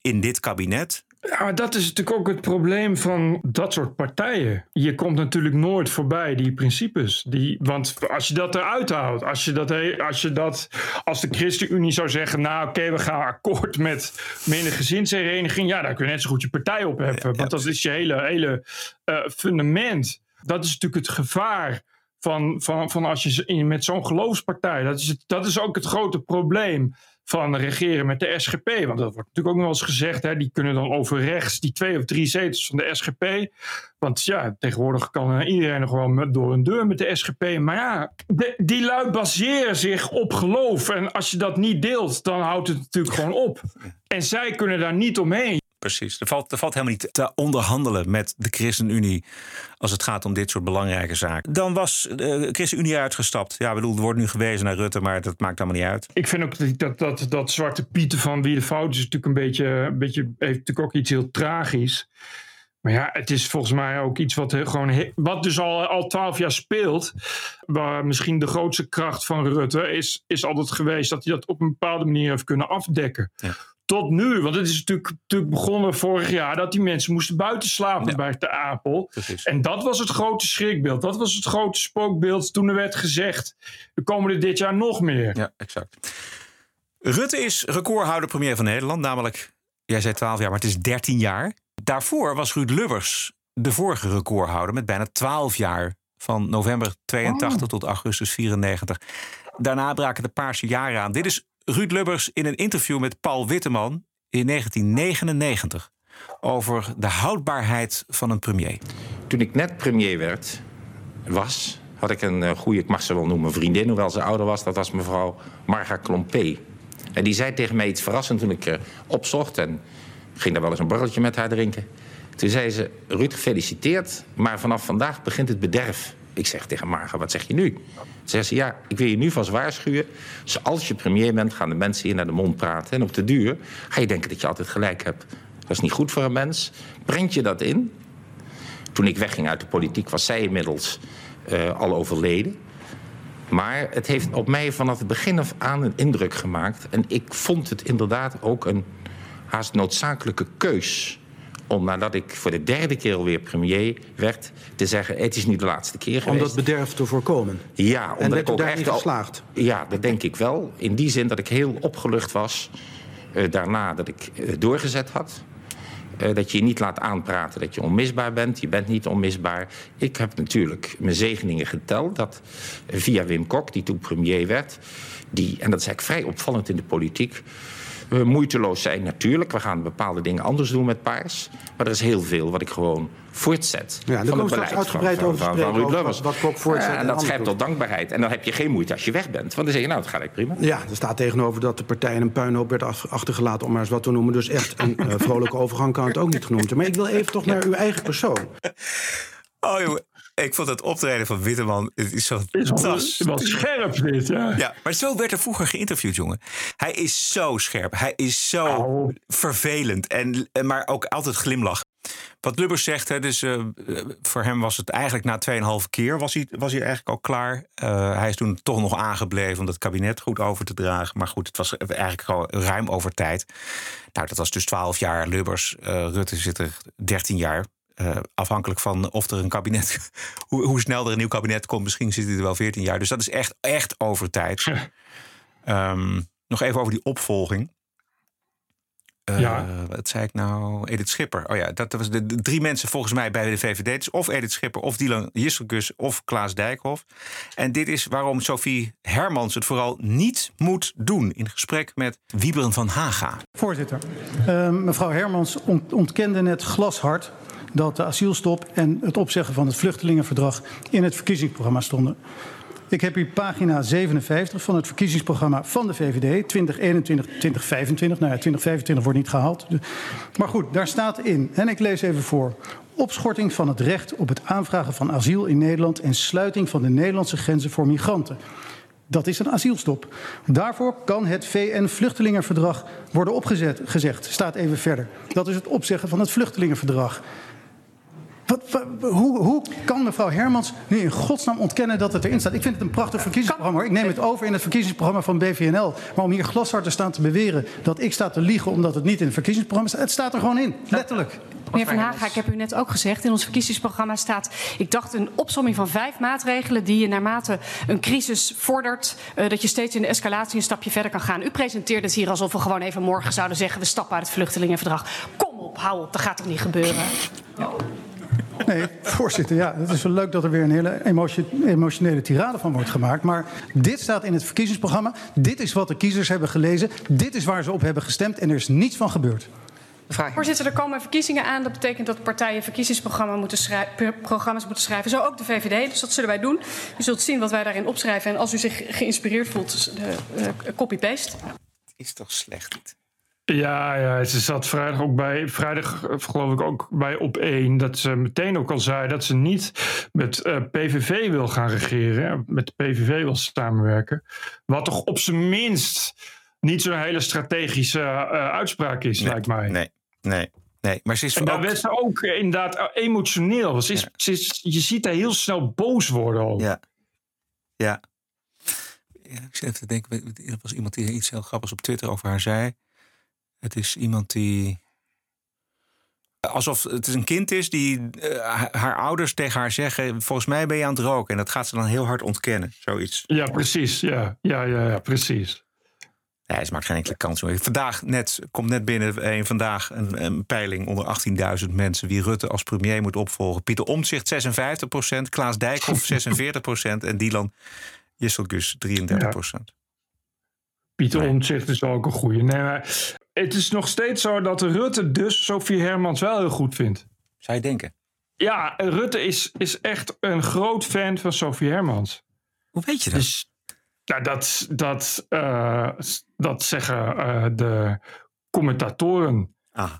in dit kabinet. Ja, dat is natuurlijk ook het probleem van dat soort partijen. Je komt natuurlijk nooit voorbij die principes. Die, want als je dat eruit houdt, als je dat, als, je dat, als de ChristenUnie zou zeggen: Nou, oké, okay, we gaan akkoord met minder gezinshereniging. Ja, daar kun je net zo goed je partij op hebben. Ja. Want dat is je hele, hele uh, fundament. Dat is natuurlijk het gevaar. Van, van, van als je met zo'n geloofspartij. Dat is, het, dat is ook het grote probleem van regeren met de SGP. Want dat wordt natuurlijk ook nog wel eens gezegd. Hè, die kunnen dan over rechts die twee of drie zetels van de SGP. Want ja, tegenwoordig kan iedereen nog wel met, door een deur met de SGP. Maar ja, de, die lui baseren zich op geloof. En als je dat niet deelt, dan houdt het natuurlijk gewoon op. En zij kunnen daar niet omheen. Precies. Er valt, er valt helemaal niet te onderhandelen met de ChristenUnie als het gaat om dit soort belangrijke zaken. Dan was de ChristenUnie uitgestapt. Ja, ik bedoel, er wordt nu gewezen naar Rutte, maar dat maakt allemaal niet uit. Ik vind ook dat, dat, dat, dat zwarte pieten van wie de fout is natuurlijk een beetje, een beetje heeft natuurlijk ook iets heel tragisch. Maar ja, het is volgens mij ook iets wat gewoon, wat dus al, al twaalf jaar speelt. Waar misschien de grootste kracht van Rutte is, is altijd geweest dat hij dat op een bepaalde manier heeft kunnen afdekken. Ja tot nu. Want het is natuurlijk, natuurlijk begonnen vorig jaar dat die mensen moesten buiten slapen ja. bij de Apel. Precies. En dat was het grote schrikbeeld. Dat was het grote spookbeeld toen er werd gezegd: er komen er dit jaar nog meer. Ja, exact. Rutte is recordhouder premier van Nederland, namelijk, jij zei 12 jaar, maar het is 13 jaar. Daarvoor was Ruud Lubbers de vorige recordhouder met bijna 12 jaar. Van november 82 oh. tot augustus 94. Daarna braken de paarse jaren aan. Dit is Ruud Lubbers in een interview met Paul Witteman in 1999 over de houdbaarheid van een premier. Toen ik net premier werd, was, had ik een uh, goede, ik mag ze wel noemen, vriendin, hoewel ze ouder was. Dat was mevrouw Marga Klompé. En die zei tegen mij iets verrassends toen ik uh, opzocht en ging daar wel eens een borreltje met haar drinken. Toen zei ze, Ruud, gefeliciteerd, maar vanaf vandaag begint het bederf. Ik zeg tegen Marga, wat zeg je nu? Ze zegt ze, ja, ik wil je nu vast waarschuwen. Zoals je premier bent, gaan de mensen hier naar de mond praten. En op de duur ga je denken dat je altijd gelijk hebt. Dat is niet goed voor een mens. Prent je dat in. Toen ik wegging uit de politiek was zij inmiddels uh, al overleden. Maar het heeft op mij vanaf het begin af aan een indruk gemaakt. En ik vond het inderdaad ook een haast noodzakelijke keus om nadat ik voor de derde keer alweer premier werd... te zeggen, het is nu de laatste keer geweest. Om dat bederf te voorkomen? Ja. Omdat en ik ook echt niet geslaagd? Al, ja, dat denk ik wel. In die zin dat ik heel opgelucht was... Uh, daarna dat ik uh, doorgezet had. Uh, dat je je niet laat aanpraten dat je onmisbaar bent. Je bent niet onmisbaar. Ik heb natuurlijk mijn zegeningen geteld. Dat via Wim Kok, die toen premier werd... Die, en dat is eigenlijk vrij opvallend in de politiek moeiteloos zijn. Natuurlijk, we gaan bepaalde dingen anders doen met paars. Maar er is heel veel wat ik gewoon voortzet. Ja, daar van komen we straks uitgebreid van, over van, spreken. van, wat, wat Kok voortzet. Ja, en dat schept tot dankbaarheid. En dan heb je geen moeite als je weg bent. Want dan zeg je, nou, dat gaat eigenlijk prima. Ja, er staat tegenover dat de partij in een puinhoop werd achtergelaten... om maar eens wat te noemen. Dus echt een uh, vrolijke overgang kan het ook niet genoemd worden. Maar ik wil even toch naar uw eigen persoon. Oh, jongen. Ik vond het optreden van Witteman. Het is zo fantastisch. Wat scherp dit, ja. ja. Maar zo werd er vroeger geïnterviewd, jongen. Hij is zo scherp. Hij is zo oh. vervelend. En, maar ook altijd glimlach. Wat Lubbers zegt, hè, dus, uh, voor hem was het eigenlijk na 2,5 keer was hij, was hij eigenlijk al klaar. Uh, hij is toen toch nog aangebleven om het kabinet goed over te dragen. Maar goed, het was eigenlijk gewoon ruim over tijd. Nou, dat was dus 12 jaar Lubbers. Uh, Rutte zit er 13 jaar. Uh, afhankelijk van of er een kabinet. <laughs> hoe, hoe, snel er een nieuw kabinet komt. Misschien zit hij er wel 14 jaar. Dus dat is echt, echt over tijd. um, nog even over die opvolging. Uh, ja. Wat zei ik nou? Edith Schipper. Oh ja, dat was de, de, drie mensen volgens mij bij de VVD. Dus of Edith Schipper, of Dylan Jisselkus, of Klaas Dijkhoff. En dit is waarom Sophie Hermans het vooral niet moet doen. In gesprek met Wieberen van Haga. Voorzitter, uh, mevrouw Hermans ont ontkende net glashard dat de asielstop en het opzeggen van het vluchtelingenverdrag in het verkiezingsprogramma stonden. Ik heb hier pagina 57 van het verkiezingsprogramma van de VVD 2021-2025. Nou ja, 2025 wordt niet gehaald. Maar goed, daar staat in, en ik lees even voor. Opschorting van het recht op het aanvragen van asiel in Nederland en sluiting van de Nederlandse grenzen voor migranten. Dat is een asielstop. Daarvoor kan het VN-vluchtelingenverdrag worden opgezet, gezegd. Staat even verder. Dat is het opzeggen van het vluchtelingenverdrag. Wat, wat, hoe, hoe, kan mevrouw Hermans nu in godsnaam ontkennen dat het erin staat? Ik vind het een prachtig verkiezingsprogramma. Hoor. Ik neem het over in het verkiezingsprogramma van BVNL. Maar om hier glashard te staan te beweren dat ik sta te liegen omdat het niet in het verkiezingsprogramma staat. Het staat er gewoon in, letterlijk. Meneer Van Haga, ik heb u net ook gezegd, in ons verkiezingsprogramma staat, ik dacht een opsomming van vijf maatregelen die je naarmate een crisis vordert, uh, dat je steeds in de escalatie een stapje verder kan gaan. U presenteert het hier alsof we gewoon even morgen zouden zeggen, we stappen uit het vluchtelingenverdrag. Kom op, hou op, dat gaat toch niet gebeuren? Nee, voorzitter, ja. Het is wel leuk dat er weer een hele emotionele tirade van wordt gemaakt. Maar dit staat in het verkiezingsprogramma. Dit is wat de kiezers hebben gelezen. Dit is waar ze op hebben gestemd. En er is niets van gebeurd. Voorzitter, er komen verkiezingen aan. Dat betekent dat partijen verkiezingsprogramma's moeten, programma's moeten schrijven. Zo ook de VVD. Dus dat zullen wij doen. U zult zien wat wij daarin opschrijven. En als u zich geïnspireerd voelt, uh, copy-paste. Het is toch slecht? Ja, ja, ze zat vrijdag ook bij, vrijdag geloof ik ook bij op één, dat ze meteen ook al zei dat ze niet met uh, PVV wil gaan regeren, met de PVV wil samenwerken. Wat toch op zijn minst niet zo'n hele strategische uh, uitspraak is, nee, lijkt mij. Nee, nee. Nee, maar ze is en daar werd ze ook inderdaad emotioneel. Ze is, ja. ze is, je ziet haar heel snel boos worden. Ook. Ja. Ja. ja. Ik zit even te denken, er was iemand die iets heel grappigs op Twitter over haar zei. Het is iemand die. Alsof het een kind is die uh, haar ouders tegen haar zeggen: Volgens mij ben je aan het roken. En dat gaat ze dan heel hard ontkennen. Zoiets. Ja, precies. Ja, ja, ja, ja precies. Nee, ze maakt geen enkele kans. Vandaag net, komt net binnen een, vandaag een, een peiling onder 18.000 mensen wie Rutte als premier moet opvolgen. Pieter Omtzigt 56 procent, Klaas Dijkhoff <laughs> 46 procent en Dylan Jisselgus 33 procent. Ja. Pieter nee. Omtzigt is ook een goede. Nee, maar het is nog steeds zo dat Rutte dus Sophie Hermans wel heel goed vindt. Zou je denken? Ja, Rutte is, is echt een groot fan van Sophie Hermans. Hoe weet je dat? Dus, nou, dat, dat, uh, dat zeggen uh, de commentatoren. Ah.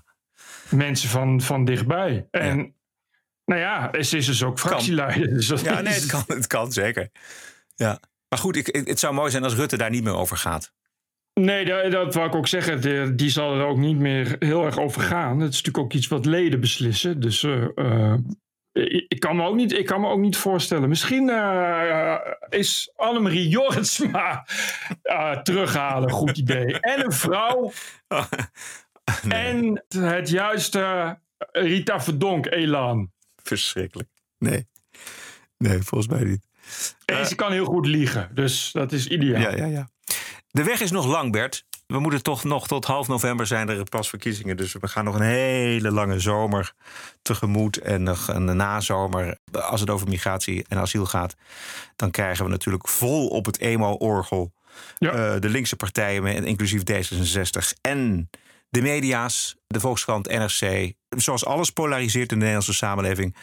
Mensen van, van dichtbij. En ja. nou ja, ze is dus ook fractieleider. Dus ja, nee, het kan, het kan zeker. Ja. Maar goed, ik, het zou mooi zijn als Rutte daar niet meer over gaat. Nee, dat, dat wou ik ook zeggen. De, die zal er ook niet meer heel erg over gaan. Het is natuurlijk ook iets wat leden beslissen. Dus uh, uh, ik kan, me ook niet, ik kan me ook niet voorstellen. Misschien uh, is Annemarie Jorritsma terughalen. Goed idee. En een vrouw. <laughs> En het juiste Rita Verdonk elan. Verschrikkelijk. Nee. Nee, volgens mij niet. En ze kan heel goed liegen. Dus dat is ideaal. Ja, ja, ja. De weg is nog lang, Bert we moeten toch nog tot half november zijn er pas verkiezingen. Dus we gaan nog een hele lange zomer tegemoet. En nog een nazomer. Als het over migratie en asiel gaat, dan krijgen we natuurlijk vol op het emo-orgel. Eh, de linkse partijen, inclusief D66 en de media's, de Volkskrant, NRC. Zoals alles polariseert in de Nederlandse samenleving,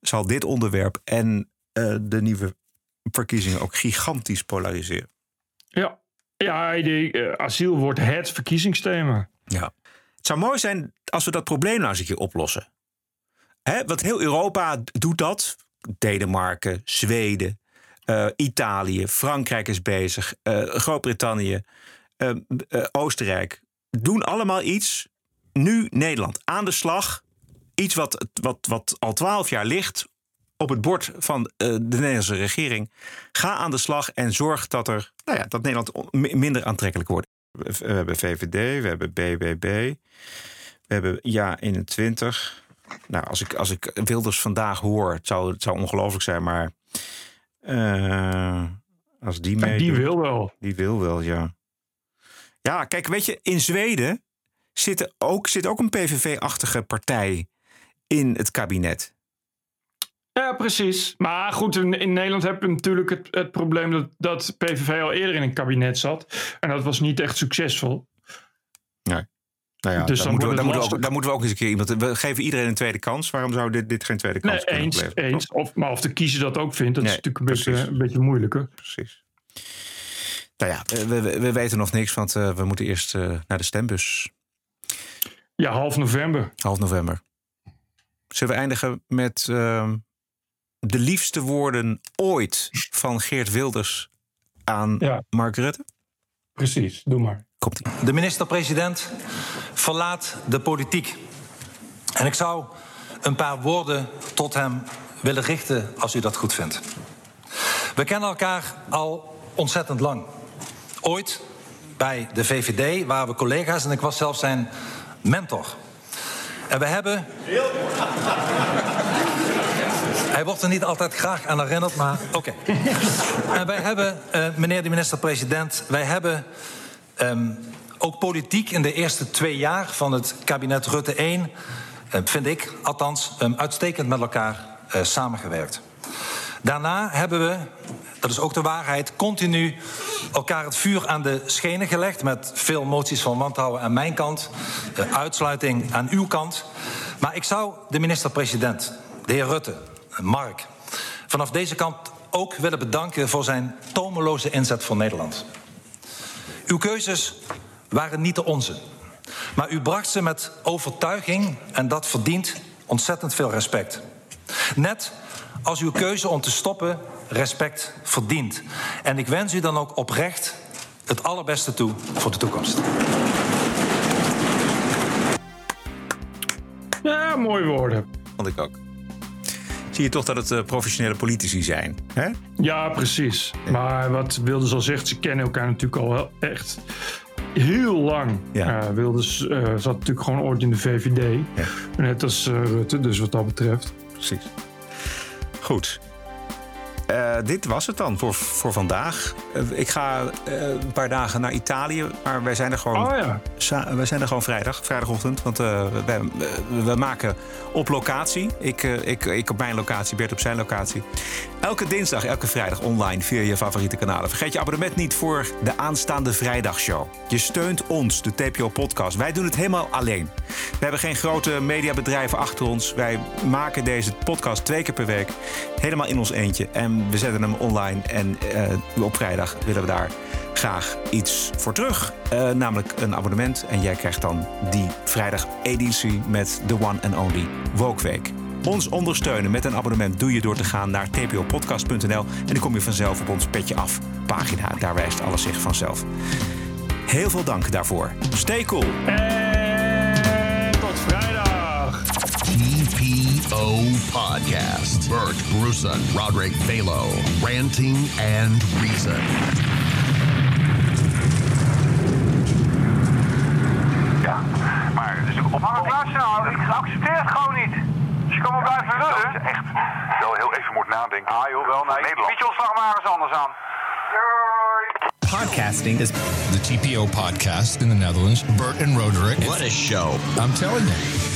zal dit onderwerp en uh, de nieuwe verkiezingen ook gigantisch polariseren. Ja, ja, uh, asiel wordt het verkiezingsthema. Ja. Het zou mooi zijn als we dat probleem nou een keer oplossen. Hè, want heel Europa doet dat. Denemarken, Zweden, uh, Italië, Frankrijk is bezig, uh, Groot-Brittannië, Oostenrijk. Doen allemaal iets. Nu Nederland aan de slag. Iets wat, wat, wat al twaalf jaar ligt op het bord van uh, de Nederlandse regering. Ga aan de slag en zorg dat, er, nou ja, dat Nederland minder aantrekkelijk wordt. We hebben VVD, we hebben BBB, we hebben Ja 21. Nou, als ik, als ik Wilders vandaag hoor, het zou, het zou ongelooflijk zijn, maar uh, als die mee. Die wil wel. Die wil wel, ja. Ja, kijk, weet je, in Zweden zit ook, zit ook een PVV-achtige partij in het kabinet. Ja, precies. Maar goed, in, in Nederland heb je natuurlijk het, het probleem dat, dat PVV al eerder in een kabinet zat. En dat was niet echt succesvol. Nee. Nou ja, dus dan, moeten we, dan, moeten we ook, dan moeten we ook eens een keer iemand. We geven iedereen een tweede kans. Waarom zou dit, dit geen tweede kans nee, eens, eens. Of, maar of de kiezer dat ook vindt, dat is natuurlijk een beetje, een beetje moeilijker. Precies. Nou ja, we, we, we weten nog niks, want uh, we moeten eerst uh, naar de stembus. Ja, half november. Half november. Zullen we eindigen met uh, de liefste woorden ooit van Geert Wilders aan Mark Rutte? Precies, doe maar. Komt de minister-president verlaat de politiek. En ik zou een paar woorden tot hem willen richten als u dat goed vindt. We kennen elkaar al ontzettend lang. Ooit bij de VVD waren we collega's en ik was zelfs zijn mentor. En we hebben. Hij wordt er niet altijd graag aan herinnerd, maar oké. en wij hebben, uh, meneer de minister-president, wij hebben um, ook politiek in de eerste twee jaar van het kabinet Rutte 1, uh, eh, vind ik althans, um, uitstekend met elkaar uh, samengewerkt. Daarna hebben we, dat is ook de waarheid, continu elkaar het vuur aan de schenen gelegd. Met veel moties van wantrouwen aan mijn kant, uitsluiting aan uw kant. Maar ik zou de minister-president, de heer Rutte, Mark, vanaf deze kant ook willen bedanken voor zijn tomeloze inzet voor Nederland. Uw keuzes waren niet de onze. Maar u bracht ze met overtuiging en dat verdient ontzettend veel respect. Net als uw keuze om te stoppen respect verdient. En ik wens u dan ook oprecht het allerbeste toe voor de toekomst. Ja, mooie woorden. Vond ik ook zie je toch dat het uh, professionele politici zijn. Hè? Ja, precies. Maar wat Wilders al zegt, ze kennen elkaar natuurlijk al wel echt heel lang. Ja. Uh, Wilders uh, zat natuurlijk gewoon ooit in de VVD. Ja. Net als Rutte, dus wat dat betreft. Precies. Goed. Uh, dit was het dan voor, voor vandaag. Uh, ik ga uh, een paar dagen naar Italië, maar wij zijn er gewoon, oh, ja. wij zijn er gewoon vrijdag, vrijdagochtend. Want we, we, maken op locatie. Ik, ik, ik op mijn locatie, Bert op zijn locatie. Elke dinsdag, elke vrijdag online via je favoriete kanalen. Vergeet je abonnement niet voor de aanstaande vrijdagshow. Je steunt ons, de TPO-podcast. Wij doen het helemaal alleen. We hebben geen grote mediabedrijven achter ons. Wij maken deze podcast twee keer per week. Helemaal in ons eentje. En we zetten hem online. En uh, op vrijdag willen we daar graag iets voor terug. Uh, namelijk een abonnement. En jij krijgt dan die vrijdag-editie met de one and only Woke Week. Ons ondersteunen met een abonnement doe je door te gaan naar tpopodcast.nl en dan kom je vanzelf op ons Petje Af pagina. Daar wijst alles zich vanzelf. Heel veel dank daarvoor. Stay cool. En tot vrijdag. TPO TPO Podcast. Bert Bruson, Roderick Balo, ranting and reason. Ja, maar dus op Maar luister nou, ik accepteer het gewoon niet. Dus je kan wel blijven lullen. Dat echt wel heel even moet nadenken. Ah joh, wel nee. Bied je ontslag maar eens anders aan. Podcasting is the TPO podcast in the Netherlands. Bert and Roderick. What a show. I'm telling you.